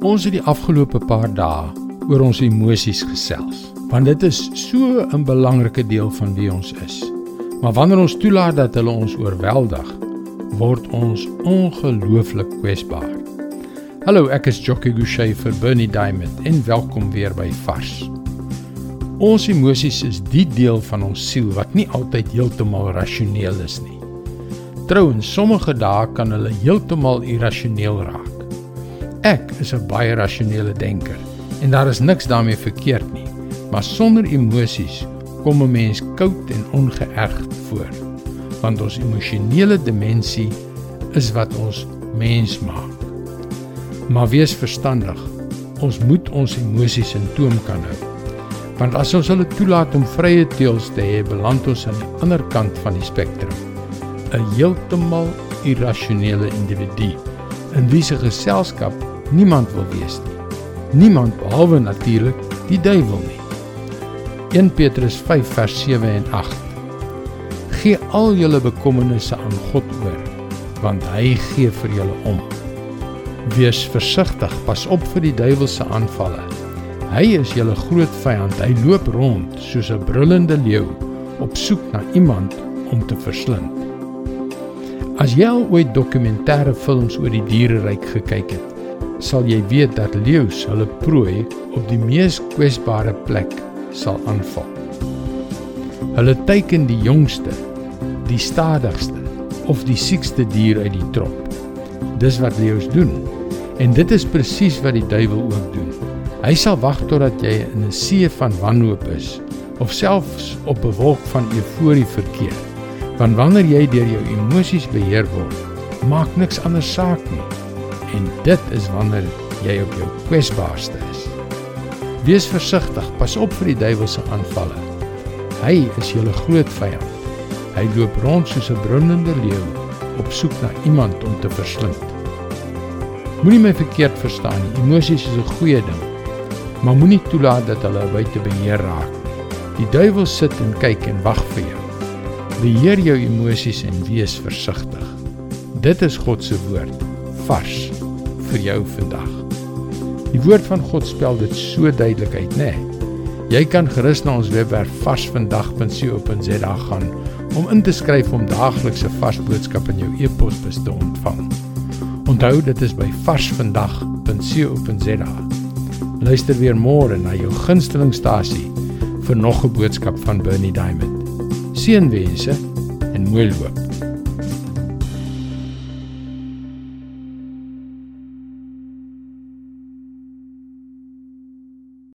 Ons het die afgelope paar dae oor ons emosies gesels, want dit is so 'n belangrike deel van wie ons is. Maar wanneer ons toelaat dat hulle ons oorweldig, word ons ongelooflik kwesbaar. Hallo, ek is Jockey Gouchee vir Bernie Diamond en welkom weer by Vars. Ons emosies is die deel van ons siel wat nie altyd heeltemal rasioneel is nie. Trouwens, sommige dae kan hulle heeltemal irrasioneel raak. Ek is 'n baie rasionele denker en daar is niks daarmee verkeerd nie. Maar sonder emosies kom 'n mens koud en ongeërgd voor. Want ons emosionele dimensie is wat ons mens maak. Maar wees verstandig. Ons moet ons emosies in toom kan hou. Want as ons hulle toelaat om vrye teels te hê, beland ons aan die ander kant van die spektrum. 'n Heeltemal irrasionele individu in wie se geselskap niemand wil wees nie. Niemand behalwe natuurlik die duiwel nie. 1 Petrus 5 vers 7 en 8. Gee al julle bekommernisse aan God oor, want hy gee vir julle om. Wees versigtig, pas op vir die duiwel se aanvalle. Hy is julle groot vyand. Hy loop rond soos 'n brullende leeu op soek na iemand om te verslind. As jy al ooit dokumentêre films oor die diereryk gekyk het, sal jy weet dat leeu's hulle prooi op die mees kwesbare plek sal aanval. Hulle teiken die jongste, die stadigste of die siekste dier uit die trop. Dis wat leeu's doen. En dit is presies wat die duiwel ook doen. Hy sal wag totdat jy in 'n see van wanhoop is of selfs op 'n wolk van euforie verkeer. Want wanneer jy deur jou emosies beheer word, maak niks anders saak nie en dit is wanneer jy op jou kwesbaarste is. Wees versigtig, pas op vir die duiwel se aanvalle. Hy is jou groot vyand. Hy loop rond soos 'n brullende leeu op soek na iemand om te verslind. Moenie my verkeerd verstaan nie. Emosies is 'n goeie ding, maar moenie toelaat dat hulle buite beheer raak nie. Die duiwel sit en kyk en wag vir jou. Beheer jou emosies en wees versigtig. Dit is God se woord vars vir jou vandag. Die woord van God spel dit so duidelik uit, né? Nee. Jy kan gerus na ons webwerf varsvandag.co.za gaan om in te skryf om daaglikse vars boodskappe in jou e-posbus te ontvang. Onthou dit is by varsvandag.co.za. Luister weer môre na jou gunstelingstasie vir nog 'n boodskap van Bernie Diamond. Seënwense en mooi loop.